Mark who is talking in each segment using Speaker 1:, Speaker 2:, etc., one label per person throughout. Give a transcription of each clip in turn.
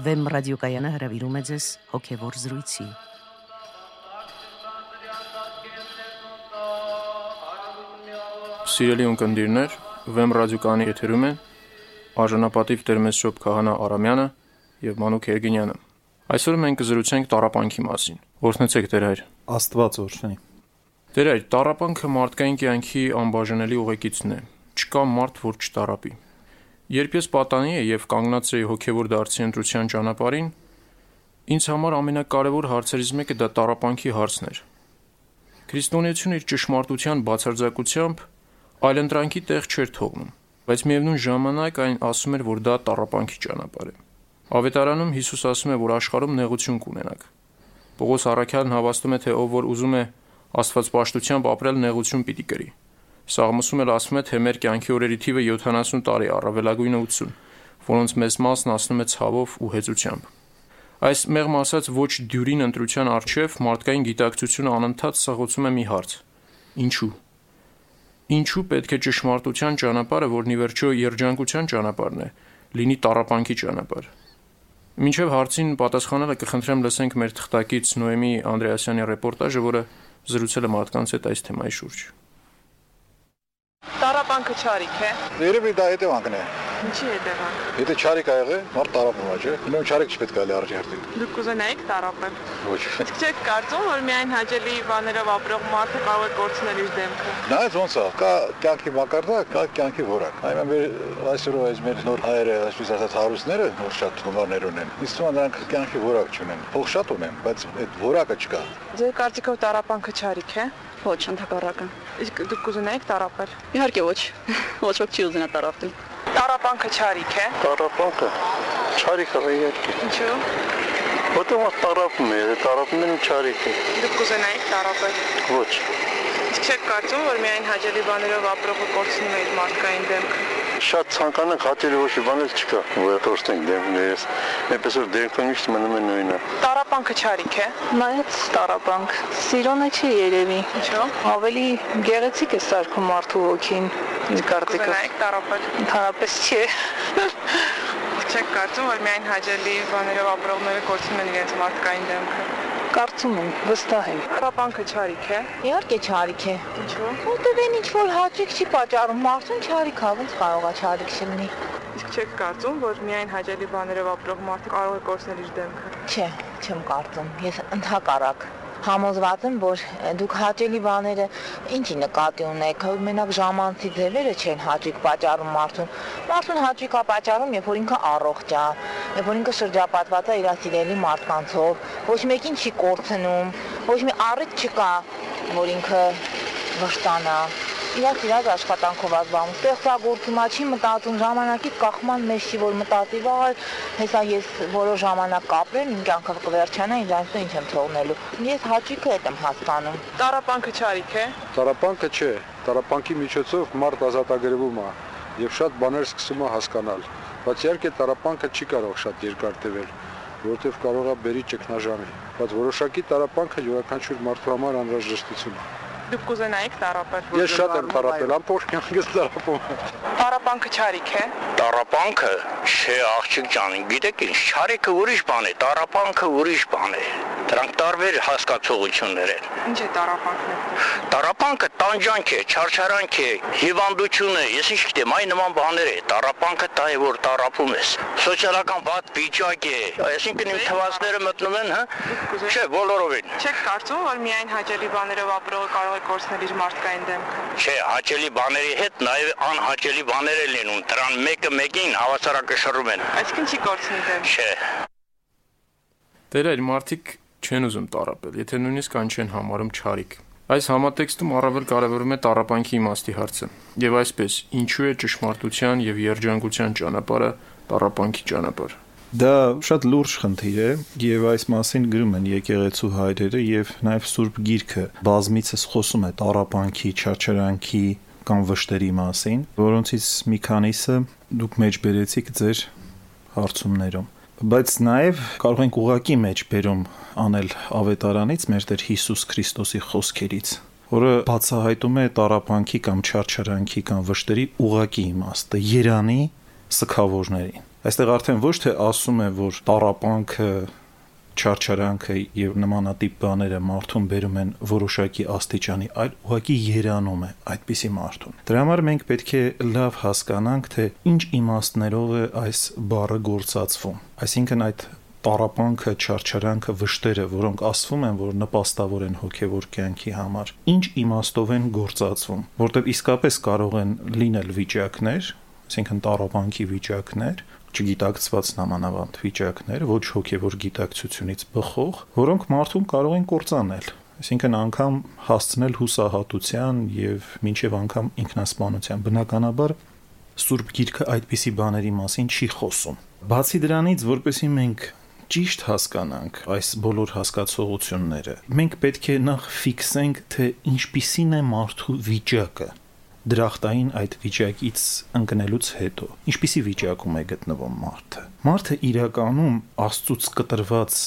Speaker 1: Վեմ ռադիոկայանը հրավիրում է ձեզ հոգևոր զրույցի։
Speaker 2: Սիրելի ունկնդիրներ, Վեմ ռադիոկայանի եթերում են արժանապատիվ Տերմեսշոպ Քահանա Արամյանը եւ Մանուկ Երգենյանը։ Այսօր մենք կզրուցենք տարապանքի մասին։ Օրհնեցեք Տեր հայր։
Speaker 3: Աստված օրհնի։
Speaker 2: Տեր հայր, տարապանքը մարդկային կյանքի անբաժանելի ուղեկիցն է։ Չկա մարդ, որ չտարապի։ Երբ ես պատանի եի եւ կանգնած էի հոգեվոր դարձի ընտրության ճանապարհին, ինձ համար ամենակարևոր հարցերից մեկը դա տարապանքի հարցն էր։ Քրիստոնեությունը իր ճշմարտության բացարձակությամբ այլընտրանքի տեղ չէր թողնում, բայց միևնույն ժամանակ այն ասում էր, որ դա տարապանքի ճանապարհ է։ Ավետարանում Հիսուս ասում է, որ աշխարհում նեղություն կունենաք։ Պողոս Արաքյալն հավաստում է, թե ով որ ուզում է Աստվածպաշտությամբ ապրել նեղություն պիտի կրի։ Սաղմոսում էլ ասում է, թե մեր կյանքի օրերի թիվը 70 տարի, առավելագույնը 80, որոնց մեծ մասն ասնում է ցավով ու հեծությամբ։ Այս մեղմ ասած ոչ դյուրին ընտրության արչև մարդկային գիտակցությունը անընդհատ սղոցում է մի հարց. Ինչու։ Ինչու պետք է ճշմարտության ճանապարհը, որն ի վերջո երջանկության ճանապարհն է, լինի տարապանքի ճանապարհ։ Մինչև հարցին պատասխանելը կխնդրեմ լսենք մեր թղթակից Նոեմի Անդրեասյանի ռեպորտաժը, որը զրուցել է մարդկանց հետ այս թեմայի շուրջ։
Speaker 4: Տարապանքը չարիք է։
Speaker 5: Երևի դա հետևանքն է։
Speaker 4: Ինչի հետևանք։
Speaker 5: Եթե չարիք ա եղել, մարդ տարապում է, չէ՞։ Ուրեմն չարիք չպետք է լի արժի հերթին։
Speaker 4: Դուք կուզենայիք տարապել։
Speaker 5: Ոչ։
Speaker 4: Իսկ չեք կարծում, որ միայն հաճելի բաներով ապրող մարդը կարող է կորցնել իր դեմքը։
Speaker 5: Նայած ոնց է, կա կյանքի մակարդակ, կա կյանքի որակ։ Այնպես մեր այսօրով այս մեր նոր հայերը, այսպես ասած, հարուստները, որ շատ գումարներ ունեն։ Իսկ թվում նրանք կյանքի որակ չունեն։ Փող շատ ունեն, բայց այդ որակը չկա։
Speaker 4: Ձեր կարծիքով տարապանքը չարիք է։
Speaker 6: Ոչ, ընդհակառակը։
Speaker 4: Իսկ դուք կուզենայիք տարապել։
Speaker 6: Իհարկե ոչ։ Ոչ ոք չի ուզենա տարապել։
Speaker 4: Տարապանքը չարիք է։
Speaker 7: Տարապանքը չարիք է իհարկե։
Speaker 4: Ինչու։
Speaker 7: Որտեղ որ տարապում է, տարապում են չարիք է։
Speaker 4: Դուք կուզենայիք տարապել։
Speaker 7: Ոչ։
Speaker 4: Իսկ չեք կարծում, որ միայն հաճելի բաներով ապրողը կորցնում է իր մարդկային դեմքը։
Speaker 7: Շատ ցանկանանք հաճելի ոչ մի բան էլ չկա, որ կորցնենք դեմքներս։ Այնպես որ դեմքը միշտ մնում է նույնը։
Speaker 4: Տարապանքը չարիք է։
Speaker 6: Նայած տարապանք։ Սիրոնը չի երևի։
Speaker 4: Ինչու։
Speaker 6: Ավելի գեղեցիկ է սարքում մարդու հոգին։ Իմ կարծիքով։
Speaker 4: տարապել։
Speaker 6: Ընդհանրապես չէ։
Speaker 4: Չեք կարծում, որ միայն հաճելի բաներով ապրողները կորցնում են իրենց մարդկային դեմքը։
Speaker 6: Կարծում եմ, վստահ եմ։
Speaker 4: Տարապանքը չարիք է։
Speaker 8: Իհարկե չարիք է։
Speaker 4: Ինչու։
Speaker 8: Որտեւ այն ինչ որ հաճիկ չի պատճառում, մարդուն չարիք ա, ոնց կարող է չարիք չլինի։
Speaker 4: Իսկ չեք կարծում, որ միայն հաճելի բաներով ապրող մարդը կարող է կորցնել իր դեմքը։
Speaker 8: Չէ, չեմ կարծում։ Ես ընդհակառակ համոզված եմ, որ դուք հաճելի բաները ինչի նկատի ունեք, մենակ ժամանցի ձևերը չեն հաճիկ պատճառում մարդուն։ Մարդուն հաճիկ է պատճառում, երբ որ ինքը առողջ է, երբ որ ինքը շրջապատված է իր սիրելի մարդկանցով, ոչ մեկին չի կորցնում, ոչ մի առիթ չկա, որ ինքը վշտանա իրաք իրաք աշխատանքով ազբաղում, ստեղծագործում չի մտածում ժամանակից կախման մեջ չի, որ մտածի վաղ հեսա ես որոշ ժամանակ կապրեմ, իմ կյանքը կվերջանա, ինձ այնպես ինչ եմ թողնելու։ Ես հաճիկը հետ եմ հասկանում։
Speaker 4: Տարապանքը չարիք է։
Speaker 9: Տարապանքը չէ, տարապանքի միջոցով մարդ ազատագրվում է եւ շատ բաներ սկսում է հասկանալ։ Բայց իհարկե տարապանքը չի կարող շատ երկար տևել, որովհետեւ կարող է բերի ճգնաժամի։ Բայց որոշակի տարապանքը յուրաքանչյուր մարդու համար անհրաժեշտություն է։
Speaker 4: Դուք կուզենայիք տարապել։
Speaker 9: Ես շատ եմ տարապել, ամբողջ կյանքս տարապում եմ։
Speaker 4: Տարապանքը չարիք է։
Speaker 10: Տարապանքը չէ աղջիկ ջան, գիտեք ինչ, չարիքը ուրիշ բան է, տարապանքը ուրիշ բան է։ Դրանք տարբեր հասկացողություններ են։
Speaker 4: Ինչ է տարապանքն։
Speaker 10: Տարապանքը տանջանք է, չարչարանք է, հիվանդություն է, ես ինչ գիտեմ, այն նման բաներ է։ Տարապանքը դա է, որ տարապում ես։ Սոցիալական վատ վիճակ է, այսինքն իմ թվացները մտնում են, հա։ Չէ, բոլորովին։
Speaker 4: Չեք կարծում, որ միայն հաճելի բաներով ապրողը կարող է կորցնել իր մարդկային դեմքը։
Speaker 10: Չէ, հաճելի բաների հետ նաև անհաճելի բաներ են լինում։ Դրան մեկը մեկին հավասարակշռում են։
Speaker 4: Այսինքն չի կորցնի դեմքը։
Speaker 10: Չէ։
Speaker 2: Տերեր մարդիկ չեն ուզում տարապել, եթե նույնիսկ այն չեն համարում չարիք։ Այս համատեքստում առավել կարևորում է տարապանքի իմաստի հարցը։ Եվ այսպես, ինչու է ճշմարտության եւ երջանկության ճանապարհը տարապանքի ճանապարհ։
Speaker 3: Դա շատ լուրջ խնդիր է եւ այս մասին գրում են եկեղեցու հայրերը եւ նաեւ Սուրբ Գիրքը բազմիցս խոսում է տարապանքի, չարչարանքի կամ վշտերի մասին, որոնցից մի քանիսը դուք մեջ բերեցիք ձեր հարցումներում բայց նաև կարող ենք ուղակի մեջ բերում անել ավետարանից մեր Տեր Հիսուս Քրիստոսի խոսքերից, որը բացահայտում է տարապանքի կամ չարչարանքի կամ վշտերի ուղակի իմաստը Երանի սքավորներին։ Այստեղ արդեն ոչ թե ասում է, որ տարապանքը չարչարանքը եւ նմանատիպ բաները մարդուն բերում են որոշակի աստիճանի, այլ ուղղակի երանում է այդպիսի մարդուն։ Դրա համար մենք պետք է լավ հասկանանք, թե ինչ իմաստներով է այս բառը գործածվում։ Այսինքն այդ տարապանքը, չարչարանքը, վշտերը, որոնք ասվում են, որ նպաստավոր են հոգևոր կյանքի համար, ինչ իմաստով են գործածվում, որտեղ իսկապես կարող են լինել վիճակներ, այսինքն տարապանքի վիճակներ, չգիտակցված նամանավանդ վիճակներ, ոչ հոգևոր գիտակցությունից բխող, որոնք մարդուն կարող են կործանել այսինքն անգամ հասցնել հուսահատության եւ մինչեւ անգամ ինքնասպանության բնականաբար Սուրբ Գիրքը այդպիսի բաների մասին չի խոսում։ Բացի դրանից, որպեսի մենք ճիշտ հասկանանք այս բոլոր հասկացողությունները, մենք պետք է նախ ֆիքսենք, թե ինչպիսին է մարդու վիճակը դրախտային այդ վիճակից ընկնելուց հետո ինչպիսի վիճակում է գտնվում մարդը մարդը իրականում աստծուց կտրված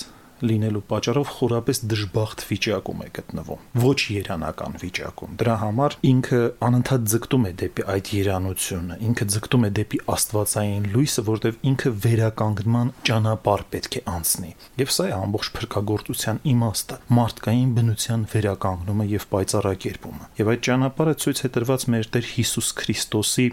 Speaker 3: լինելու պատճառով խորապես դժբախտ վիճակում է գտնվում ոչ երանական վիճակում դրա համար ինքը անընդհատ ձգտում է դեպի այդ երանությունը ինքը ձգտում է դեպի աստվածային լույսը որտեղ ինքը վերականգնման ճանապարհ պետք է անցնի եւ սա է ամբողջ փրկagorցության իմաստը մարդկային բնության վերականգնումը եւ պայծառակերպումը եւ այդ ճանապարհը ցույց է տրված մեր Տեր Հիսուս Քրիստոսի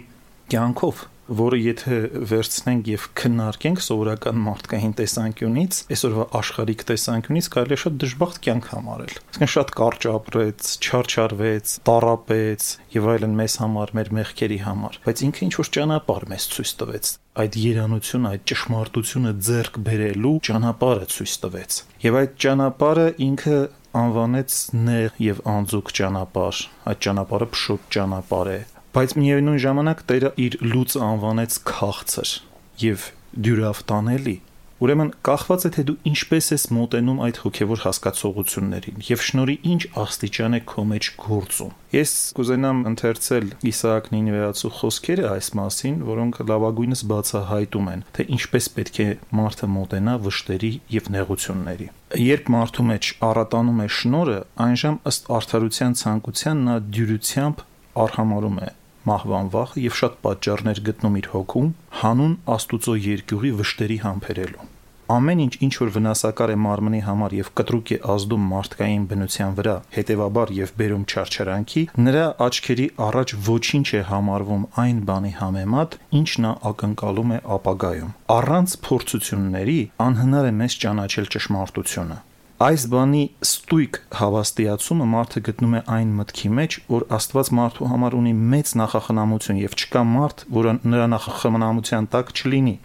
Speaker 3: կյանքով որը եթե վերցնենք եւ քննարկենք սովորական մարդկային տեսանկյունից, այսօրվա աշխարհիկ տեսանկյունից կարելի է շատ դժբախտ կյանք համարել։ Իսկն շատ կարճ ապրեց, չարչարվեց, տարապեց եւ այլն մեզ համար, մեր մեղքերի համար, բայց ինքը ինչ որ ճանապարհ մեզ ցույց տվեց այդ երանությունը, այդ ճշմարտությունը ձեռք բերելու ճանապարհը ցույց տվեց։ Եվ այդ ճանապարհը ինքը անվանեց նեղ եւ անձուկ ճանապարհ։ Այդ ճանապարհը փշոտ ճանապարհ է, բայց միևնույն ժամանակ Տերը իր լույսը անվանեց քաղցր եւ դյուրավտանելի Ուրեմն կախված է թե դու ինչպես ես մոտենում այդ հոգևոր հասկացողություններին եւ շնորի ինչ աստիճան է քո մեջ գործում։ Ես կուզենամ ընթերցել Իսահակ Նինվեացու խոսքերը այս մասին, որոնք լավագույնս բացահայտում են, թե ինչպես պետք է մարդը մոտենա վշտերի եւ նեղությունների։ Երբ մարդու մեջ առատանում է շնորը, այնժամ ըստ արդարության ցանկության նա դյուրությամբ արհամարում է մահվան վախը եւ շատ պատճառներ գտնում իր հոգում հանուն Աստուծո երկյուղի վշտերի համբերելու։ Ամեն ինչ ինչ որ վնասակար է մարմնի համար եւ կտրուկ է ազդում մարդկային բնության վրա, հետեւաբար եւ բերում չարչարանքի, նրա աչքերի առաջ ոչինչ է համարվում այն բանի համեմատ, ինչ նա ակնկալում է ապագայում։ Առանց փորձությունների անհնար է մեզ ճանաչել ճշմարտությունը այս բանի ստույգ հավաստիացումը մարդը գտնում է այն մտքի մեջ, որ Աստված մարդու համար ունի մեծ նախախնամություն եւ չկա մարդ, որը նրա նախախնամության տակ չլինի։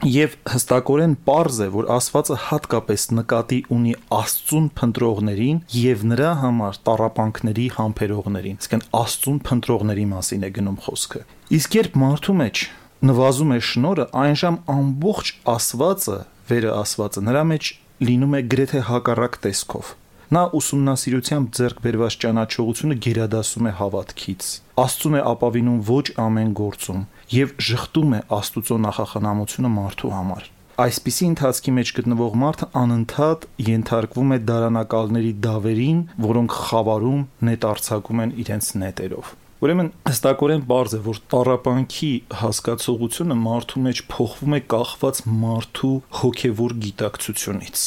Speaker 3: Եվ հստակորեն པարզ է, որ Աստվածը հատկապես նկատի ունի Աստծուն փնտրողներին եւ նրա համար տարապանքների համբերողներին։ Իսկն Աստծուն փնտրողների մասին է գնում խոսքը։ Իսկ երբ մարդու մեջ նվազում է շնորը, այնժամ ամբողջ Աստվածը, վերը Աստվածը նրա մեջ լինում է գրեթե հակառակ տեսքով։ Նա ուսումնասիրությամբ ձեռք բերված ճանաչողությունը գերադասում է հավատքից։ Աստծուն է ապավինում ոչ ամեն գործում եւ շղթում է Աստուծո նախախնամությունը մարդու համար։ Այսպիսի ընթացքի մեջ գտնվող մարդը անընդհատ ենթարկվում է դարանակալների դավերին, որոնք խավարում նետարցակում են իրենց նետերով։ Ուրեմն հստակորեն բարձ է, որ տարապանքի հասկացողությունը մարդու մեջ փոխվում է կախված մարդու հոգևոր գիտակցությունից։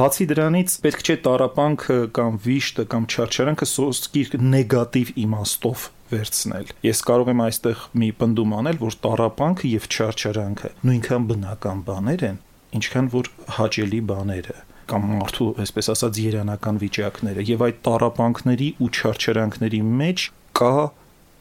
Speaker 3: Բացի դրանից պետք չէ տարապանքը կամ վիշտը կամ չարչարանքը սոսկիր նեգատիվ իմաստով վերցնել։ Ես կարող եմ այստեղ մի պնդում անել, որ տարապանքը եւ չարչարանքը նույնքան բնական բաներ են, ինչքան որ հաճելի բաները կամ մարդու, այսպես ասած, երանական վիճակները եւ այդ տարապանքների ու չարչարանքների մեջ կա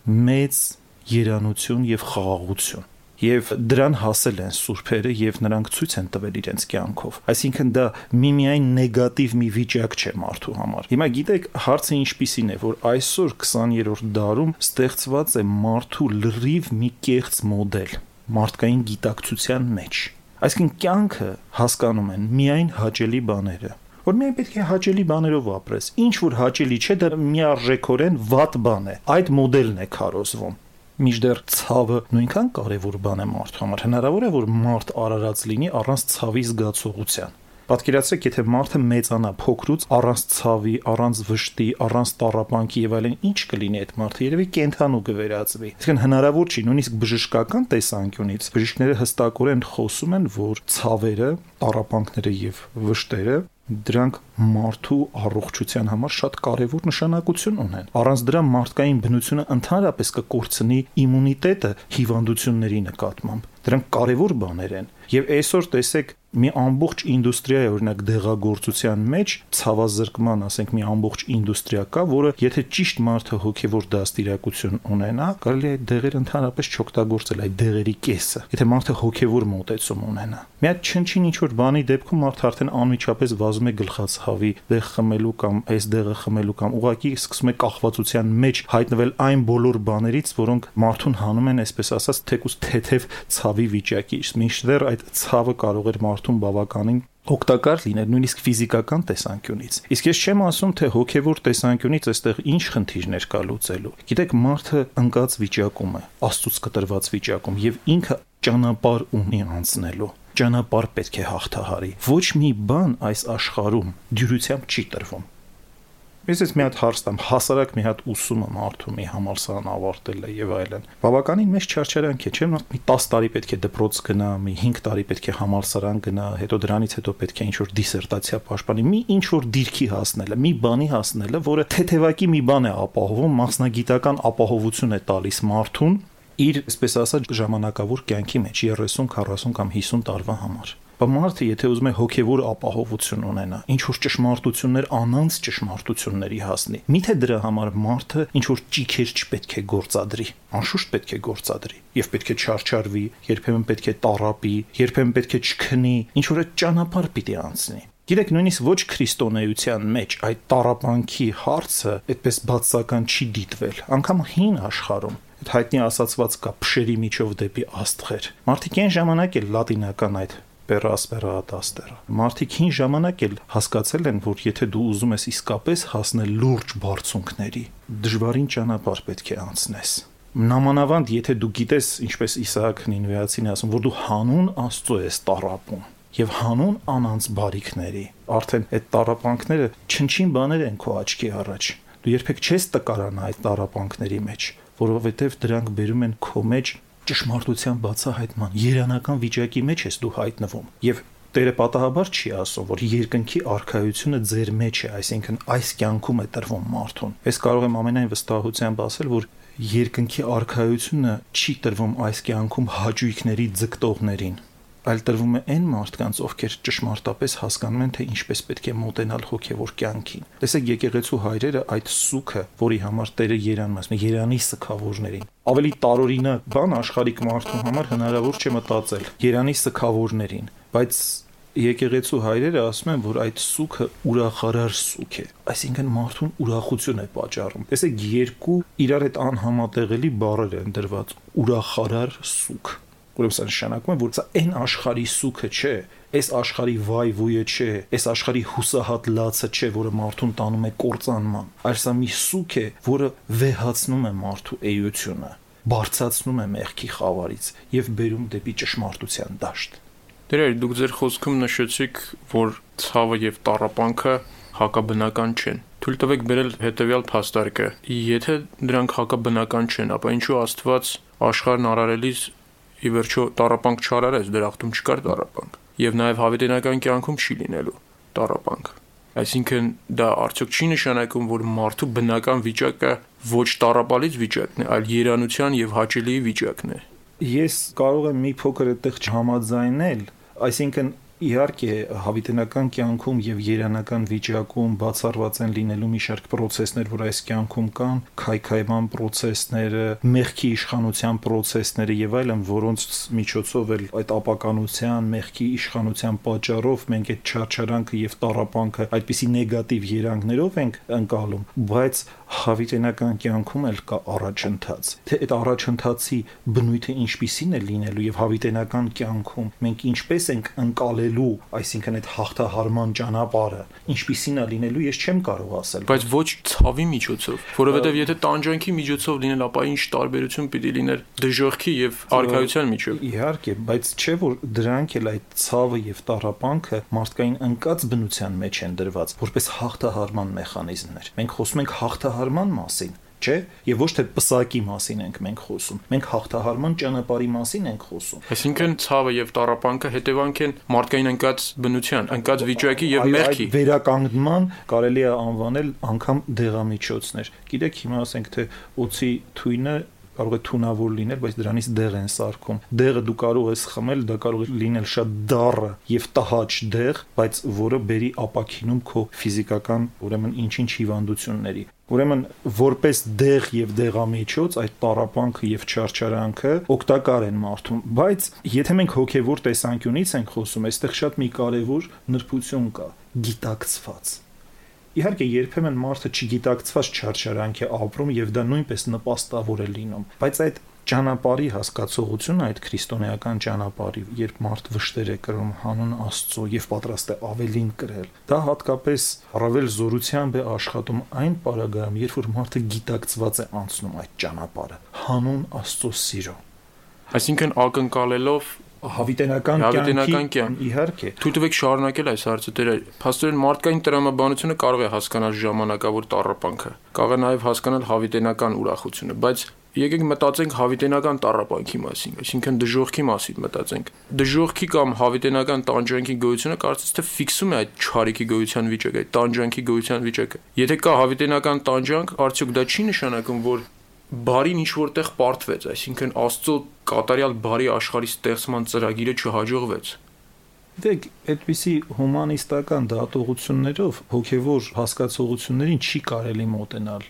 Speaker 3: մեծ երանություն եւ խաղաղություն եւ դրան հասել են սուրբերը եւ նրանք ցույց են տվել իրենց կյանքով այսինքն դա միմիայն նեգատիվ մի վիճակ չէ մարդու համար հիմա գիտեք հարցը ինչպիսին է որ այսօր 20-րդ դարում ստեղծված է մարդու լրիվ մի կեղծ մոդել մարդկային գիտակցության մեջ այսինքն կյանքը հասկանում են միայն հաճելի բաները որ միայն պետք է հաճելի բաներով ապրես։ Ինչ որ հաճելի չէ, դա միարժեքորեն վատ բան է։ Այդ մոդելն է քարոզվում միջդեռ ցավը նույնքան կարևոր բան է մարդու համար։ Հնարավոր է որ մարդ արարած լինի առանց ցավի զգացողության։ Պատկերացրեք, եթե մարդը մեծանա փոքրուց առանց ցավի, առանց վշտի, առանց տառապանքի եւ այլն, ինչ կլինի այդ մարդը, երևի կենթանու կվերածվի։ Այսինքն հնարավոր չի, նույնիսկ բժշկական տեսանկյունից բժիշկները հստակորեն խոսում են, որ ցավերը, տառապանքները եւ վշտերը դրանք մարդու առողջության համար շատ կարևոր նշանակություն ունեն։ Առանց դրա մարդկային բնությունը ընդհանրապես կկորցնի իմունիտետը հիվանդությունների նկատմամբ։ Դրանք կարևոր բաներ են։ Եվ այսօր տեսեք մի ամբողջ ինդուստրիա է օրինակ դեղագործության մեջ ցավազրկման, ասենք մի ամբողջ ինդուստրիա կա, որը եթե ճիշտ մարդը հոգևոր դաստիարակություն ունենա, կարելի է այդ դեղերը ընդհանրապես չօգտագործել այդ դեղերի կեսը։ Եթե մարդը հոգևոր մոտեցում ունենա։ Մի հատ չնչին ինչ որ բանի դեպքում մարդը արդեն անմիջապես վազում է գլխացավի դեղ խմելու կամ այս դեղը խմելու կամ ուղակի սկսում է կախվածության մեջ հայտնվել այն բոլոր բաներից, որոնք մարդուն հանում են, այսպես ասած, թեկուս թեթև ցավի վիճակի։ Մինչդեռ այդ ցավը կարող էր մարդուն բավականին օգտակար լիներ նույնիսկ ֆիզիկական տեսանկյունից։ Իսկ ես չեմ ասում, թե հոգևոր տեսանկյունից այստեղ ինչ խնդիրներ կա լուծելու։ Գիտեք, մարդը ընկած վիճակում է, աստծուց կտրված վիճակում եւ ինքը ճանապարհ ունի անցնելու ճանապարհ պետք է հաղթահարի։ Ոչ մի բան այս աշխարհում դյուրությամբ չի տրվում։ Ես ես մի հատ հարց տամ, հասարակ մի հատ ուսումը մարդու մի համալսարան ավարտել է եւ այլն։ Բավականին մեծ չարչարանք է, չէ՞, մի 10 տարի պետք է դպրոց գնա, մի 5 տարի պետք է համալսարան գնա, հետո դրանից հետո պետք է ինչ-որ դիսերտացիա պաշտպանի, մի ինչ-որ դիրքի հասնելը, մի բանի հասնելը, որը թեթևակի մի բան է ապահովում, մասնագիտական ապահովություն է տալիս մարդուն իր, այսպես ասած, ժամանակավոր կյանքի մեջ 30, 40 կամ 50 տարվա համար։ մարդը, եթե ուզում է հոգևոր ապահովություն ունենա, ինչ որ ճշմարտություններ անանց ճշմարտությունների հասնի, միթե դրա համար մարդը ինչ որ ճիքեր չպետք է գործադրի, անշուշտ պետք է գործադրի եւ պետք է չարչարվի, երբեմն պետք է տարապի, երբեմն պետք է չքնի, ինչ որ ճանապարհ պիտի անցնի։ Գիտեք, նույնիսկ ոչ քրիստոնեության մեջ այդ տարապանքի հարցը այդպես բացական չի դիտվել, անկամ հին աշխարհում այդ հայտնի ասացված կա փշերի միջով դեպի աստղեր։ Մարդիկ այն ժամանակ էլ լատինական այդ Aspera ad astera։ Մարդիկ հին ժամանակ էլ հասկացել են, որ եթե դու ուզում ես իսկապես հասնել լուրջ բարձունքների, դժվարին ճանապարհ պետք է անցնես։ Նամանավանդ եթե դու գիտես, ինչպես Իսահակ Նինվեացին ասում, որ դու հանուն Աստծո ես տարապում եւ հանուն անանց բարիքների, արդեն այդ տարապանքները չնչին բաներ են քո աչքի առաջ։ Դու երբեք չես տկարանա այդ տարապանքների մեջ, որովհետեւ դրանք բերում են քո մեջ ճշմարտության բացահայտման երանական վիճակի մեջ ես դու հայտնվում եւ Տերը պատահաբար չի ասում, որ երկնքի արխայությունը ձեր մեջ է, այսինքն այս կյանքում է տրվում մարդուն։ Ես կարող եմ ամենայն վստահությամբ ասել, որ երկնքի արխայությունը չի տրվում այս կյանքում հաճույքների ձգտողներին, այլ տրվում է այն մարդկանց, ովքեր ճշմարտապես հասկանում են, թե ինչպես պետք է մոտենալ հոգևոր կյանքին։ Տեսեք, եկեղեցու հայրերը այդ սուքը, որի համար Տերը երանում է, Երանի սքավորներին։ Ավելի տարօրինակ բան աշխարհիկ մարդու համար հնարավոր չէ մտածել։ Երանի սքավորներին, բայց եկեղեցու հայրերը ասում են, որ այդ սուքը ուրախարար սուք է, այսինքն մարդուն ուրախություն է պատճառում։ Տեսեք, երկու իրար հետ անհամատեղելի բառեր են դրված՝ ուրախարար սուք Ուրեմն սա նշանակում է, որ սա այն աշխարհի սուքը չէ, այս աշխարհի վայ վույը չէ, այս աշխարհի հուսահատ լացը չէ, որը մարդուն տանում է կործանման, այլ սա մի սուք է, որը վեհացնում է մարդու էությունը, բարձացնում է մեղքի խավարից եւ բերում դեպի ճշմարտության դաշտ։
Speaker 2: Դերեր, դուք ձեր խոսքում նշեցիք, որ ցավը եւ տառապանքը հակաբնական չեն։ Թույլ տվեք բերել հետեւյալ փաստարկը. եթե դրանք հակաբնական չեն, ապա ինչու Աստված աշխարհն արարելիս ի վերջո տարապանք չարարես, դրախտում չկար տարապանք։ Եվ նաև հավիտենական կյանքում չի լինելու տարապանք։ Այսինքն դա արդյոք չի նշանակում, որ մարդու բնական վիճակը ոչ տարապալից վիճակն է, այլ երանության եւ հաճելի վիճակն է։
Speaker 3: Ես կարող եմ մի փոքր այդտեղ չհամաձայնել, այսինքն Իհարկե, հավիտենական կյանքում եւ երանական վիճակում բացառված են լինելու մի շարք process-ներ, որ այս կյանքում կան, քայքայման process-ները, մեղքի իշխանության process-ները եւ այլն, որոնց միջոցով էլ այդ ապականության, մեղքի իշխանության պատճառով մենք այդ չարչարանքը եւ տարապանքը այդպիսի նեգատիվ երանգներով ենք ընկալում, բայց հավիտենական կյանքում էլ կա առաջընթաց։ Թե այդ առաջընթացի բնույթը ինչպիսին է լինելու եւ հավիտենական կյանքում մենք ինչպես ենք ընկալել ապրելու, այսինքն այդ հաղթահարման ճանապարհը, ինչպիսին է լինելու, ես չեմ կարող ասել։
Speaker 2: Բայց ոչ ցավի միջոցով, որովհետև եթե տանջանքի միջոցով լինել, ապա ինչ տարբերություն պիտի լիներ դժողքի եւ արքայության միջով։
Speaker 3: Իհարկե, բայց չէ որ դրանք էլ այդ ցավը եւ տարապանքը մարդկային ընկած բնության մեջ են դրված, որպես հաղթահարման մեխանիզմներ։ Մենք խոսում ենք հաղթահարման մասին, չէ եւ ոչ թե պսակի մասին ենք մենք խոսում մենք հաղթահարման ճանապարհի մասին ենք խոսում
Speaker 2: այսինքն ցավը եւ տարապանքը հետևանք են մարդկային ընկած բնության ընկած վիճակի եւ մեղքի
Speaker 3: այդ վերականգնման կարելի է անվանել անգամ դեղամիջոցներ գիտեք հիմա ասենք թե օծի թույնը կարող է թունավոր լինել, բայց դրանից դեղ են սարքում։ Դեղը դու կարող ես խմել, դա կարող է լինել շատ դառը եւ տհաճ դեղ, բայց որը բերի ապակինում քո ֆիզիկական, ուրեմն ինչ-ինչ հիվանդությունների։ Ուրեմն որպես դեղ եւ դեղամիջոց այդ տարապանքը եւ չարչարանքը օգտակար են մարդուն, բայց եթե մենք հոգեվոր տեսանկյունից ենք խոսում, այստեղ շատ մի կարևոր նրբություն կա՝ գիտակցված Իհարկե երբեմն մարդը չգիտակցված չարչարանք է ապրում եւ դա նույնպես նպաստավոր է լինում, բայց այդ ճանապարհի հասկացողությունը այդ քրիստոնեական ճանապարհի, երբ մարդ վշտեր է կրում հանուն Աստծո եւ պատրաստ է ավելին կրել, դա հատկապես առավել զորությամբ է աշխատում այն պարագայում, երբ որ մարդը գիտակցված է անցնում այդ ճանապարհը հանուն Աստծո սիրո։
Speaker 2: Այսինքն ակնկալելով
Speaker 3: հավիտենական
Speaker 2: հավիտենական կյանք
Speaker 3: իհարկե
Speaker 2: թույլ տվեք շարունակել այս հարցը դեր փաստորեն մարդկային տրամաբանությունը կարող է հասկանալ ժամանակավոր տառապանքը կարող է նաև հասկանալ հավիտենական ուրախությունը բայց եկեք մտածենք հավիտենական տառապանքի մասին այսինքն դժողքի մասին մտածենք դժողքի կամ հավիտենական տանջանքի գոյությունը կարծես թե ֆիքսում է այդ չարիքի գոյության վիճակը այդ տանջանքի գոյության վիճակը եթե կա հավիտենական տանջանք արդյոք դա չի նշանակում որ բարին ինչ որտեղ պարտվեց, այսինքն Աստծո կատարյալ բարի աշխարհի ստեղծման ծրագիրը չհաջողվեց։
Speaker 3: Դեք այդպիսի հումանիստական դատողություններով հոգևոր հասկացողություններին չի կարելի մոտենալ։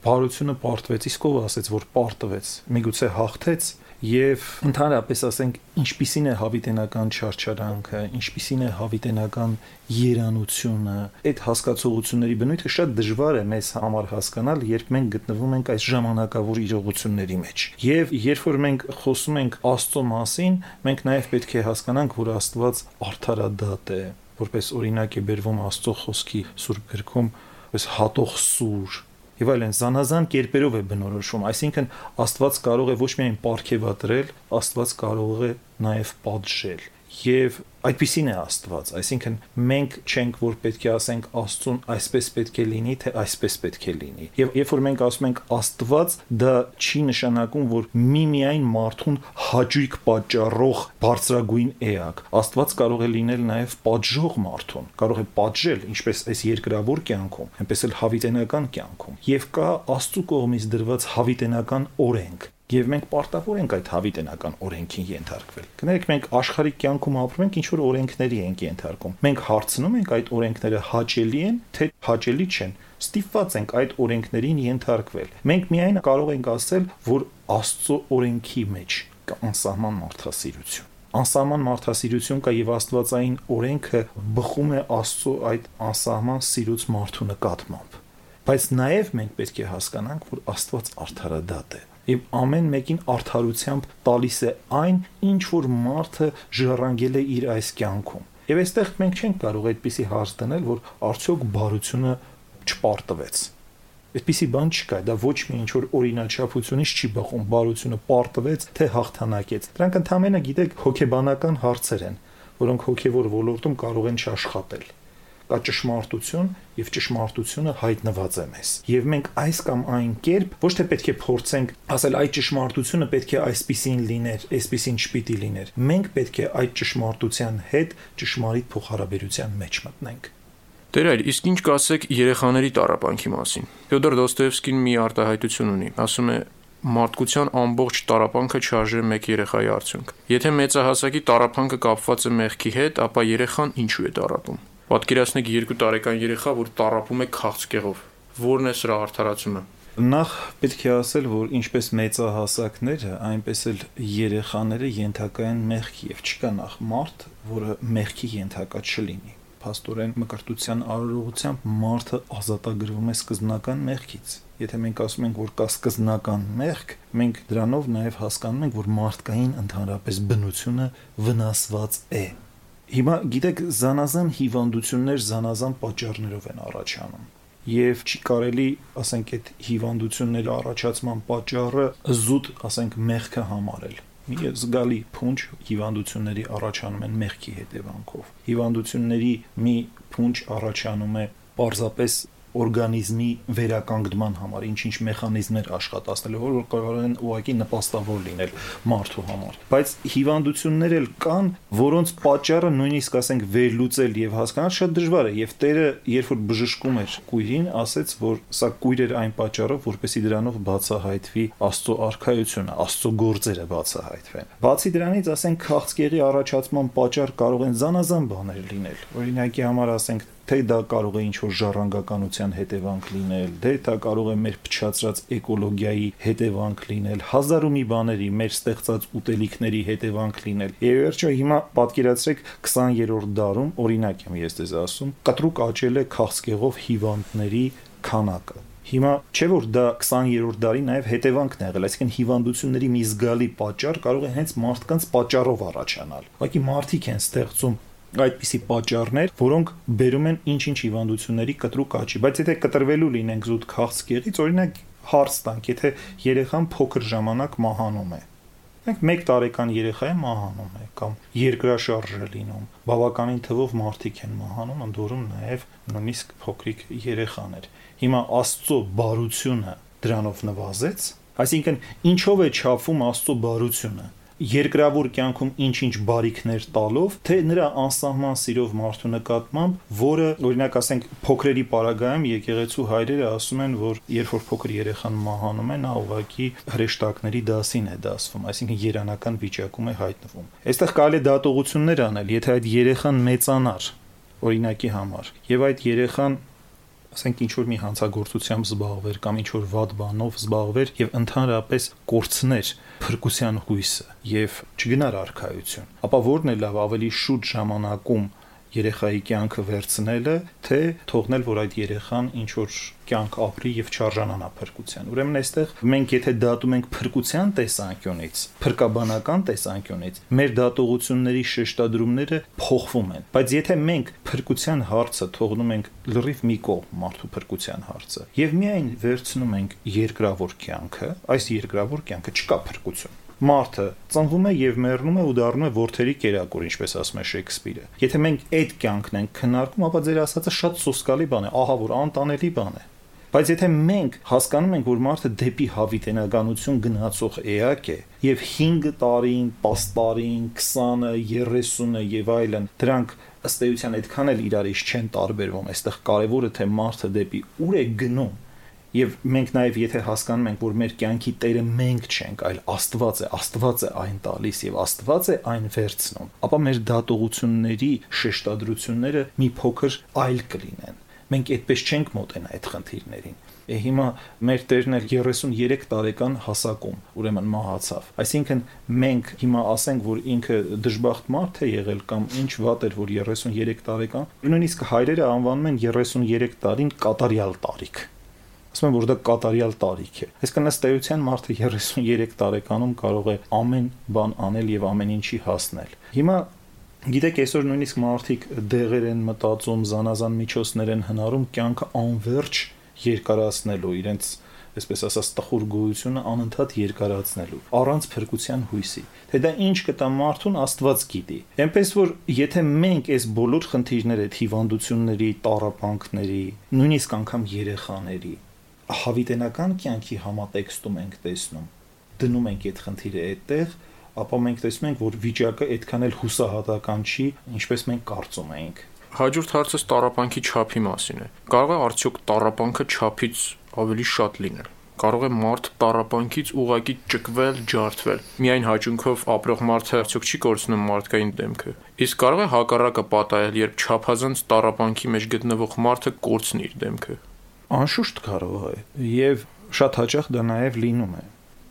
Speaker 3: Բարությունը պարտվեց, իսկ ով ասեց, որ պարտվեց։ Միգուցե հաղթեց, եւ ընդհանրապես ասենք ինչպիսին է հավիտենական չարչարանքը, ինչպիսին է հավիտենական երանությունը, այդ հասկացողությունների բնույթը շատ դժվար է մեզ համար հասկանալ, երբ մենք գտնվում ենք այս ժամանակավոր իրողությունների մեջ։ Եվ երբ որ մենք խոսում ենք Աստծո մասին, մենք նաև պետք է հասկանանք, որ Աստված արդարադատ է, որպես օրինակ է բերվում Աստծո խոսքի Սուրբ գրքում, պես հատող սուր, եւ այլն զանազան կերպերով է բնորոշում այսինքն աստված կարող է ոչ միայն ապարքեվատրել աստված կարող է նաեւ պատժել եւ այդպեսին է Աստված, այսինքն մենք չենք որ պետք է ասենք Աստծուն այսպես պետք է լինի, թե այսպես պետք է լինի։ Եվ երբ որ մենք ասում ենք Աստված, դա չի նշանակում, որ միմիայն մարդուն հաճույք պատճառող բարձրագույն էակ։ Աստված կարող է լինել նաև պատժող մարդուն, կարող է պատժել, ինչպես այս երկրավոր կյանքում, այնպես էլ հավիտենական կյանքում։ Եվ կա Աստծո կողմից դրված հավիտենական օրենք, եւ մենք պարտավոր ենք այդ հավիտենական օրենքին ենթարկվել։ Կներեք մենք աշխարհի կյանքում ապրում ենք ինչ որ օրենքների ենք ենթարկում։ Մենք հարցնում ենք այդ օրենքները հաճելի են, թե հաճելի չեն։ Ստիպված ենք այդ օրենքներին ենթարկվել։ Մենք միայն կարող ենք ասել, որ Աստծո օրենքի մեջ կա անսահման մարդասիրություն անսահման մարդասիրություն կա եւ աստվածային օրենքը բխում է Աստծո այդ անսահման սիրուց մարդու նկատմամբ բայց նաև մենք պետք է հասկանանք որ Աստված արդարադատ է եւ ամեն մեկին արդարությամբ տալիս է այն, ինչ որ մարդը ժառանգել է իր այս կյանքում։ Եվ այստեղ մենք չենք կարող այդպիսի հարց դնել, որ արդյոք բարությունը չպարտվեց։ Այդպիսի բան չկա, դա ոչ մի ինչ որ օրինաչափությունից չի բխում, բարությունը պարտվեց, թե հաղթանակեց։ Դրանք ընդհանրապես գիտեք հոգեբանական հարցեր են, որոնք հոգեվոր ոլորտում կարող են չաշխատել կա ճշմարտություն եւ ճշմարտությունը հայտնված է մեզ։ Եվ մենք այս կամ այն կերպ ոչ թե պետք է փորձենք ասել այդ ճշմարտությունը պետք է այսպեսին լիներ, այսպեսին չպիտի լիներ։ Մենք պետք է այդ ճշմարտության հետ ճշմարիտ փոխհարաբերության մեջ մտնենք։
Speaker 2: Տեր այլ, իսկ ինչ կասեք երեխաների տարապանքի մասին։ Ֆյոդոր Դոստոևսկին մի արտահայտություն ունի։ Ասում է մարդկության ամբողջ տարապանքը չարժե մեկ երեխայի արդյունք։ Եթե մեծահասակի տարապանքը կապված է մեղքի հետ, ապա երեխան ինչու է տարապում։ Պատկերացնեք 2 տարեկան երեխա, որ տարապում է քաղցկեղով։ Որն է սրա արդարացումը։
Speaker 3: Նախ պետք է ասել, որ ինչպես մեծահասակները, այնպես էլ երեխաները ենթակա են մեղքի եւ չկա նախ մարդ, որը մեղքի ենթակա չլինի փաստորեն մկրտության արարողությամբ մարդը ազատագրվում է սկզբնական մեղքից։ Եթե մենք ասում ենք, որ կա սկզբնական մեղք, մենք դրանով նաև հասկանում ենք, որ մարդկային ընդհանրապես բնությունը վնասված է Հիմա գիտեք, զանազան հիվանդություններ զանազան պատճառներով են առաջանում եւ չի կարելի, ասենք, այդ հիվանդությունների առաջացման պատճառը զուտ, ասենք, մեղքը համարել մի զգալի փունջ հիվանդությունների առաջանում են մեղքի հետևանքով։ Հիվանդությունների մի փունջ առաջանում է պարզապես օրգանիզմի վերականգնման համար ինչ-ինչ մեխանիզմներ աշխատացնելու, որ կարող են ուղղակի նպաստավոր լինել մարդու համար։ Բայց հիվանդություններ էլ կան, որոնց պատճառը նույնիսկ ասենք վերլուծել եւ հասկանալ շատ դժվար է, եւ Տերը երբ որ բժշկում էր կույրին, ասեց, որ սա կույր էր այն պատճառով, որպեսի դրանով բացահայտվի Աստծո արքայությունը, Աստծո գործերը բացահայտվեն։ Բացի դրանից, ասենք քաղցկեղի առաջացման պատճառ կարող են զանազան բաներ լինել։ Օրինակի համար ասենք թե դա կարող է ինչ-որ ժառանգականության հետևանք լինել, թե դա կարող է մեր փչացրած էկոլոգիայի հետևանք լինել, հազար ու մի բաների մեր ստեղծած ուտելիքների հետևանք լինել։ Եվ վերջո հիմա պատկերացրեք 20-րդ դարում, օրինակ եմ ես դեզ ասում, կտրուկ աճել է քաղցկեղով հիվանդների քանակը։ Հիմա չէ որ դա 20-րդ դարի նաև հետևանքն է եղել, այսինքն հիվանդությունների մի զգալի պատճառ կարող է հենց մարդկանց պատճառով առաջանալ։ Ուղղակի մարդիկ են ստեղծում այդպիսի պատճառներ, որոնք բերում են ինչ-ինչ հիվանդությունների կտրուկ աճի, բայց եթե կտրվելու լինենք զուտ քաղցկեղից, օրինակ հարց տանք, եթե երեխան փոքր ժամանակ մահանում է, Մենք 1 տարեկան երեխա է մահանում է կամ երկրաշարժ է լինում։ Բավականին թվով մարդիկ են մահանում, ընդորում նաև նույնիսկ փոքրիկ երեխաներ։ Հիմա Աստծո բարությունը դրանով նվազեց, այսինքն ինչով է չափվում Աստծո բարությունը երկրավոր կյանքում ինչ-ինչ բարիքներ տալով, թե նրա անսահման սիրով մարդու նկատմամբ, որը օրինակ ասենք փոքրերի պարագայում եկեղեցու հայրերը ասում են, որ երբ որ փոքր երեխան մահանում է, նա ուղակի հրեշտակների դասին է դասվում, այսինքն երանական վիճակում է հայտնվում։ Այստեղ կարելի է դատողություններ անել, եթե այդ երեխան մեծանար օրինակի համար եւ այդ երեխան ասենք ինչ որ մի հանցագործությամբ զբաղվեր կամ ինչ որ վատ բանով զբաղվեր եւ ընդհանրապես կորցներ փրկության հույսը եւ չգնար արխայություն ապա որն է լավ ավելի շուտ ժամանակում երեխայի կյանքը վերցնելը, թե թողնել, որ այդ երեխան ինչ որ կյանք ապրի եւ չարժանանա փրկության։ Ուրեմն այստեղ մենք եթե դատում ենք փրկության տեսանկյունից, փրկաբանական տեսանկյունից, մեր դատողությունների շեշտադրումները փոխվում են։ Բայց եթե մենք փրկության հարցը թողնում ենք լրիվ մի կողմ մարդու փրկության հարցը եւ միայն վերցնում ենք երկրավոր կյանքը, այս երկրավոր կյանքը չկա փրկություն Մարդը ծնվում է եւ մեռնում է ու դառնում է ворթերի կերակուր, ինչպես ասում է Շեքսպիրը։ Եթե մենք այդ կյանքն ենք քննարկում, ապա ձեր ասածը շատ սոսկալի բան է, ահա որ անտանելի բան է։ Բայց եթե մենք հասկանում ենք, որ մարդը դեպի հավիտենականություն գնացող էակ է, եւ 5 տարին, 10 տարին, 20-ը, 30-ը եւ այլն, դրանք ըստ էության այդքան էլ իրար իշ չեն տարբերվում։ Այստեղ կարեւորը թե մարդը դեպի ուր է գնում Եվ մենք նաև եթե հասկանում ենք, որ մեր կյանքի Տերը մենք չենք, այլ Աստված է, Աստված է այն տալիս եւ Աստված է այն վերցնում, ապա մեր դատողությունների շեշտադրությունները մի փոքր այլ կլինեն։ Մենք այդպես չենք մոտենա այդ խնդիրներին։ հիմա մեր Տերն էլ 33 տարեկան հասակում, ուրեմն մահացավ։ Այսինքն մենք հիմա ասենք, որ ինքը դժբախտ մարդ է եղել կամ ինչ վատ էր, որ 33 տարեկան, նույնիսկ հայրերը անվանում են 33 տարին կատարյալ տարիք ասում են որ դա կատարյալ տարիք է այսինքն ըստ էության մարդը 33 տարեկանում կարող է ամեն բան անել եւ ամեն ինչի հասնել հիմա գիտեք այսօր նույնիսկ մարդիկ դեղեր են մտածում զանազան միջոցներ են հնարում կյանքը անverջ երկարացնելու իրենց այսպես ասած տխուր գոյությունը անընդհատ երկարացնելու առանց փրկության հույսի թե դա ինչ կտա մարդուն աստված գիտի այնպես որ եթե մենք այս բոլոր խնդիրները հիվանդությունների տարապանքների նույնիսկ անգամ երեխաների հավիտենական կյանքի համատեքստում ենք տեսնում, դնում ենք այդ խնդիրը այդտեղ, ապա մենք տեսնում ենք, որ վիճակը այդքան էլ հուսահատական չի, ինչպես մենք կարծում էինք։
Speaker 2: Հաջորդ հարցը տարապանքի չափի մասին է։ Կարող է արդյոք տարապանքը չափից ավելի շատ լինել։ Կարող է մարդ տարապանքից ուղակի ճկվել, ջարդվել։ Միայն հաճունքով ապրող մարդը արդյոք չի կորցնում մարդկային դեմքը։ Իսկ կարող է հակառակը պատահել, երբ չափազանց տարապանքի մեջ գտնվող մարդը կորցնի իր դեմքը։
Speaker 3: Անշուշտ կարող է եւ շատ հաճախ դա նաեւ լինում է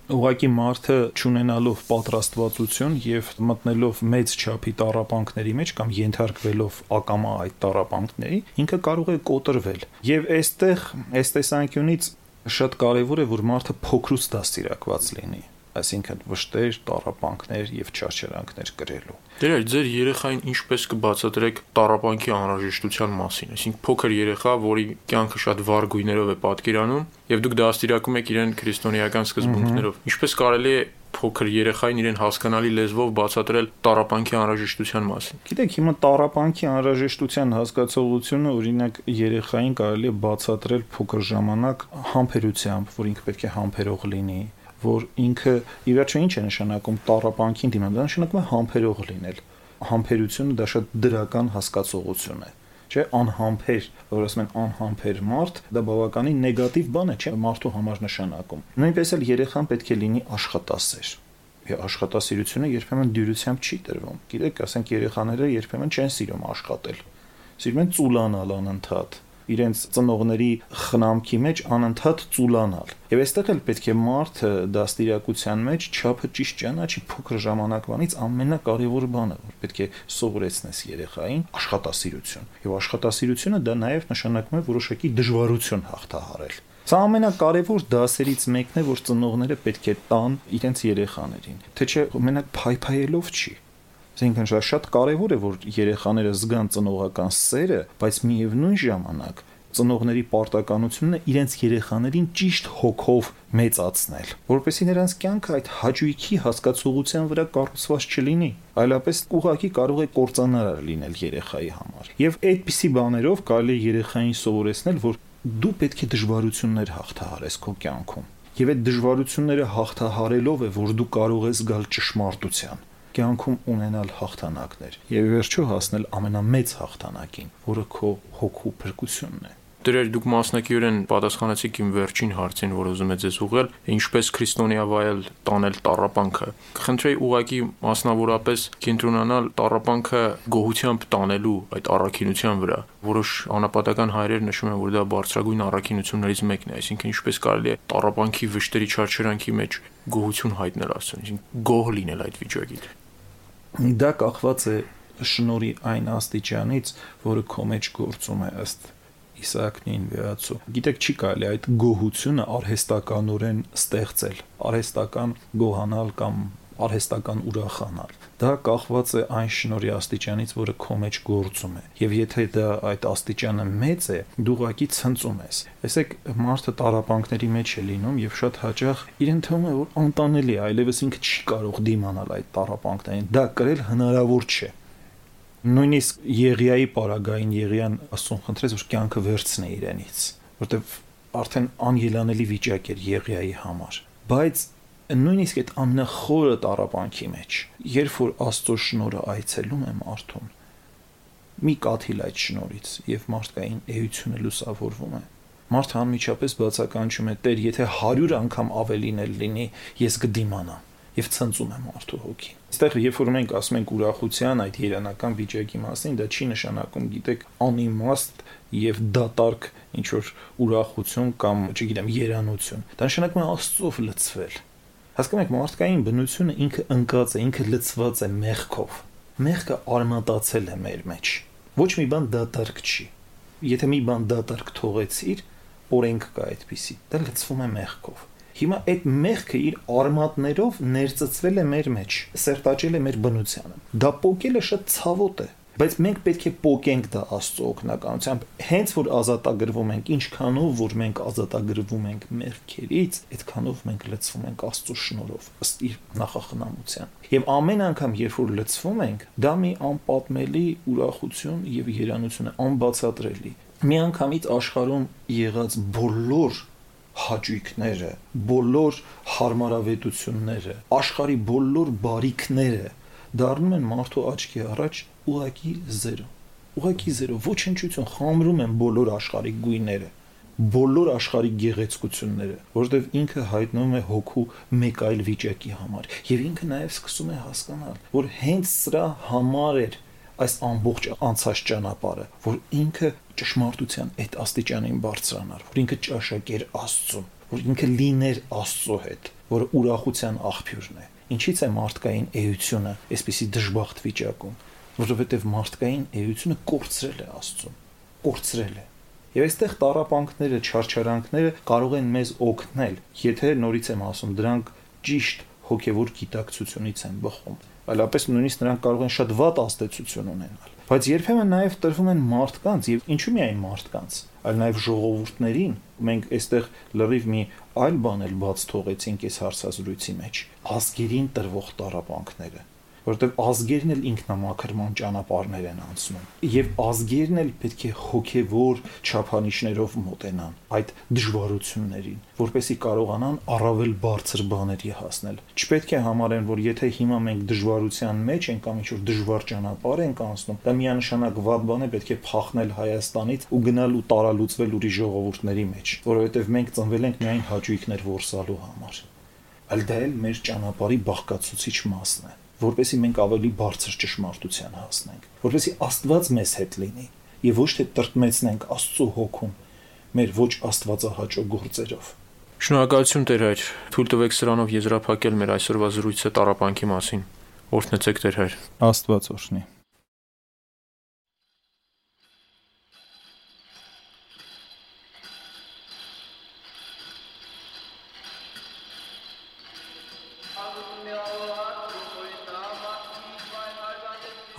Speaker 3: ուղղակի մարդը ճանենալով պատրաստվածություն եւ մտնելով մեծ չափի տարապանքների մեջ կամ ենթարկվելով ակամա այդ տարապանքների ինքը կարող է կոտրվել եւ այստեղ այս տեսանկյունից շատ կարեւոր է որ մարդը փոքրուց դաստիարակված լինի այսինքն վշտեր, տարապանքներ եւ չարչարանքներ կրելու։
Speaker 2: Դեր ձեր երեխային ինչպես կբացատրեք տարապանքի անհրաժեշտության մասին, այսինքն փոքր երեխա, որի կյանքը շատ վառ գույներով է պատկերանում, եւ դուք դաստիարակում եք իրեն քրիստոնեական սկզբունքներով։ Ինչպես կարելի է փոքր երեխային իրեն հասկանալի լեզվով բացատրել տարապանքի անհրաժեշտության մասին։
Speaker 3: Գիտեք, հիմա տարապանքի անհրաժեշտության հասկացողությունը օրինակ երեխային կարելի է բացատրել փոքր ժամանակ համբերությամբ, որ ինքը պետք է համբերող լինի, որ ինքը ի վերջո ինչ է նշանակում տարապանքին դիմանալ, դա նշանակում է համբերող լինել։ Համբերությունը դա շատ դրական հասկացողություն է չէ անհամբեր, որ ասում են անհամբեր մարդ, դա բավականին նեգատիվ բան է, չէ, մարդու համար նշանակում։ Նույնպես էլ երեխան պետք է լինի աշխատասեր աշխատասիրությունը երբեմն դյուրությամբ չի տրվում։ Գիտեք, ասենք երեխաները երբեմն չեն սիրում աշխատել։ Սիրում են ծուլանալ անընդհատ իրենց ծնողների խնամքի մեջ անընդհատ ծուլանալ։ Եվ այստեղ էլ պետք է մարդը դաստիարակության մեջ չափը ճիշտ ճանաչի փոքր ժամանակվանից ամենակարևոր բանը, որ պետք է սովորեցնես երեխային աշխատասիրություն։ Եվ աշխատասիրությունը դա նաև նշանակում է որոշակի դժվարություն հաղթահարել։ Սա ամենակարևոր դասերից մեկն է, որ ծնողները պետք է տան իրենց երեխաներին։ Թե չէ մենակ փայփայելով չի Այսինքն շատ կարևոր է, որ երեխաները զգան ծնողական սերը, բայց միևնույն ժամանակ ծնողների պարտականությունն է իրենց երեխաներին ճիշտ հոգով մեծացնել, որովհետեւ նրանց կյանքը այդ հաճույքի հասկացողության վրա կառուցված չլինի, այլապես ուղղակի կարող է կործանարար լինել երեխայի համար։ Եվ այդպիսի բաներով կարելի է երեխային սովորեցնել, որ դու պետք է դժվարություններ հաղթահարես քո կյանքում։ Եվ այդ դժվարությունները հաղթահարելով է, որ դու կարող ես գալ ճշմարտության կյանքում ունենալ հաղթանակներ եւ վերջո հասնել ամենամեծ հաղթանակին, որը քո հոգու փրկությունն է։
Speaker 2: Դրեր դուք մասնակիորեն պատասխանեցիք իմ վերջին հարցին, որ ուզում եմ ձեզ ուղղել, ինչպես քրիստոնեավայել տանել տառապանքը։ Խնդրեի ուղակի մասնավորապես կենտրոնանալ տառապանքը գոհությամբ տանելու այդ առաքինության վրա։ Որոշ անապատական հայրեր նշում են, որ դա բարձրագույն առաքինություններից մեկն է, այսինքն ինչպես կարելի է տառապանքի վշտերի չարչարանքի մեջ գոհություն հայտնել Աստծուն, այսինքն գոհ լինել այդ վիճակից։
Speaker 3: Դա կախված է շնորի այն աստիճանից, որը քո մեջ գործում է ըստ Իսահակնին վերացու։ Գիտեք, չի կարելի այդ գոհությունը արհեստականորեն ստեղծել, արհեստական գոհանալ կամ արհեստական ուրախանալ։ Դա կախված է այն շնորհի աստիճանից, որը քո մեջ գործում է։ Եվ եթե դա այդ աստիճանը մեծ է, դու ուղակի ցնծում ես։ Տեսեք, մարդը տարապանքների մեջ է լինում եւ շատ հաճախ իրեն թվում է, որ անտանելի է, այլևս ինքը չի կարող դիմանալ այդ տարապանքներին։ Դա կրել հնարավոր չէ նույնիսկ Եղիայի պարագային Եղիան ասում խնդրեց որ կյանքը վերցնե իրենից որտեվ արդեն անելանելի վիճակ էր Եղիայի համար բայց նույնիսկ այդ ամնախորը տարապանքի մեջ երբ որ Աստծո շնորհը այցելում է մարդուն մի կաթիլ այդ շնորից եւ մարդկային էությունը լուսավորվում է մարդը անմիջապես բացականչում է Տեր եթե 100 անգամ ավելին էլ լինի ես կդիմանամ եւ ցնծում է մարդու հոգին։ Այստեղ երբ որ մենք ասում ենք ուրախության այդ երանական վիճակի մասին, դա չի նշանակում, գիտեք, անիմաստ եւ դատարկ ինչ որ ուրախություն կամ, չգիտեմ, երանություն։ Դա նշանակում է Աստծով լցվել։ Հասկանում եք, մարդկային բնությունը ինքը ընկած է, ինքը լցված է մեղքով։ Մեղքը արմատացել է մեր մեջ։ Ոչ մի բան դատարկ չի։ Եթե մի բան դատարկ թողեցիր, օրենք կա այդպիսի։ Դա լցվում է մեղքով Հիմա այդ մեղքը իր արմատներով ներծծվել է մեր մեջ, սերտաճել է մեր բնությանը։ Դա փոկելը շատ ցավոտ է, բայց մենք պետք է փոկենք դա Աստծո օգնականությամբ։ Հենց որ ազատագրվում ենք, ինչքանով որ մենք ազատագրվում ենք մեղքերից, այդքանով մենք լցվում ենք Աստծո շնորհով, ըստ իր նախախնամության։ Եվ ամեն անգամ, երբ որ լցվում ենք, դա մի անպատմելի ուրախություն եւ երանություն է, անբացատրելի։ Միանգամից աշխարհում եղած բոլոր հաճույքները, բոլոր հարմարավետությունները, աշխարի բոլոր բարիքները դառնում են մարդու աչքի առաջ ուղակի 0։ Ուղակի 0 ոչնչություն խամրում են բոլոր աշխարհի գույները բոլոր աշխարհի գեղեցկությունները, որովհետև ինքը հայտնվում է հոգու մեկ այլ վիճակի համար, եւ ինքը նաեւ սկսում է հասկանալ, որ հենց սրա համար էր այս ամբողջ անցած ճանապարհը, որ ինքը ճշմարտության այդ աստիճանին բարձրանար, որ ինքը ճաշակեր Աստծուն, որ ինքը լիներ Աստծո հետ, որը ուրախության աղբյուրն է։ Ինչից է մարդկային էությունը այսպիսի դժբախտ վիճակում, որովհետև մարդկային էությունը կորցրել է Աստծուն, կորցրել է։ Եվ այստեղ տարապանքները, չարչարանքները կարող են մեզ օգնել, եթե նորից եմ ասում, դրանք ճիշտ հոգևոր գիտակցությունից են բխում այլապես նույնիսկ նրանք կարող են շատ վատ ազդեցություն ունենալ բայց երբեմն նաև տրվում են մարդկանց եւ ինչու միայն մարդկանց այլ նաև ժողովուրդներին մենք այստեղ լրիվ մի այլ բան էլ բաց թողեցինք այս հարցազրույցի մեջ ազգերին տրվող տարապանքները որովհետև ազգերն էլ ինքնամաքրման ճանապարհներ են անցնում եւ ազգերն էլ պետք է հոգեվոր չափանիշներով մոտենան այդ դժվարություններին որպեսի կարողանան առավել բարձր բաների հասնել չպետք է համարեն որ եթե հիմա մենք դժվարության մեջ ենք կամ ինչ-որ դժվար ճանապարհ ենք անցնում դա միանշանակ վատ բան է պետք է փախնել Հայաստանից ու գնալ ու տարալուծվել ուրիշ ժողովուրդների մեջ որովհետև մենք ծնվել ենք միայն հաճույքներ որսալու համար այլ դա էլ մեր ճանապարհի բաղկացուցիչ մասն է որպեսի մենք ավելի բարձր ճշմարտության հասնենք, որպեսի Աստված մեզ հետ լինի եւ ոչ թե տրտմեցնենք Աստծո հոգուն մեր ոչ Աստվածահաճո գործերով։
Speaker 2: Շնորհակալություն Տեր հայր, թույլ տվեք սրանով եզրափակել մեր այսօրվա զրույցը տարապանքի մասին։ Օրհնեցեք Տեր հայր։
Speaker 3: Աստված օրհնի։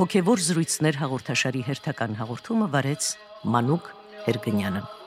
Speaker 1: Հոգևոր զրույցներ հաղորդաշարի հերթական հաղորդումը վարեց Մանուկ Հերգնյանը։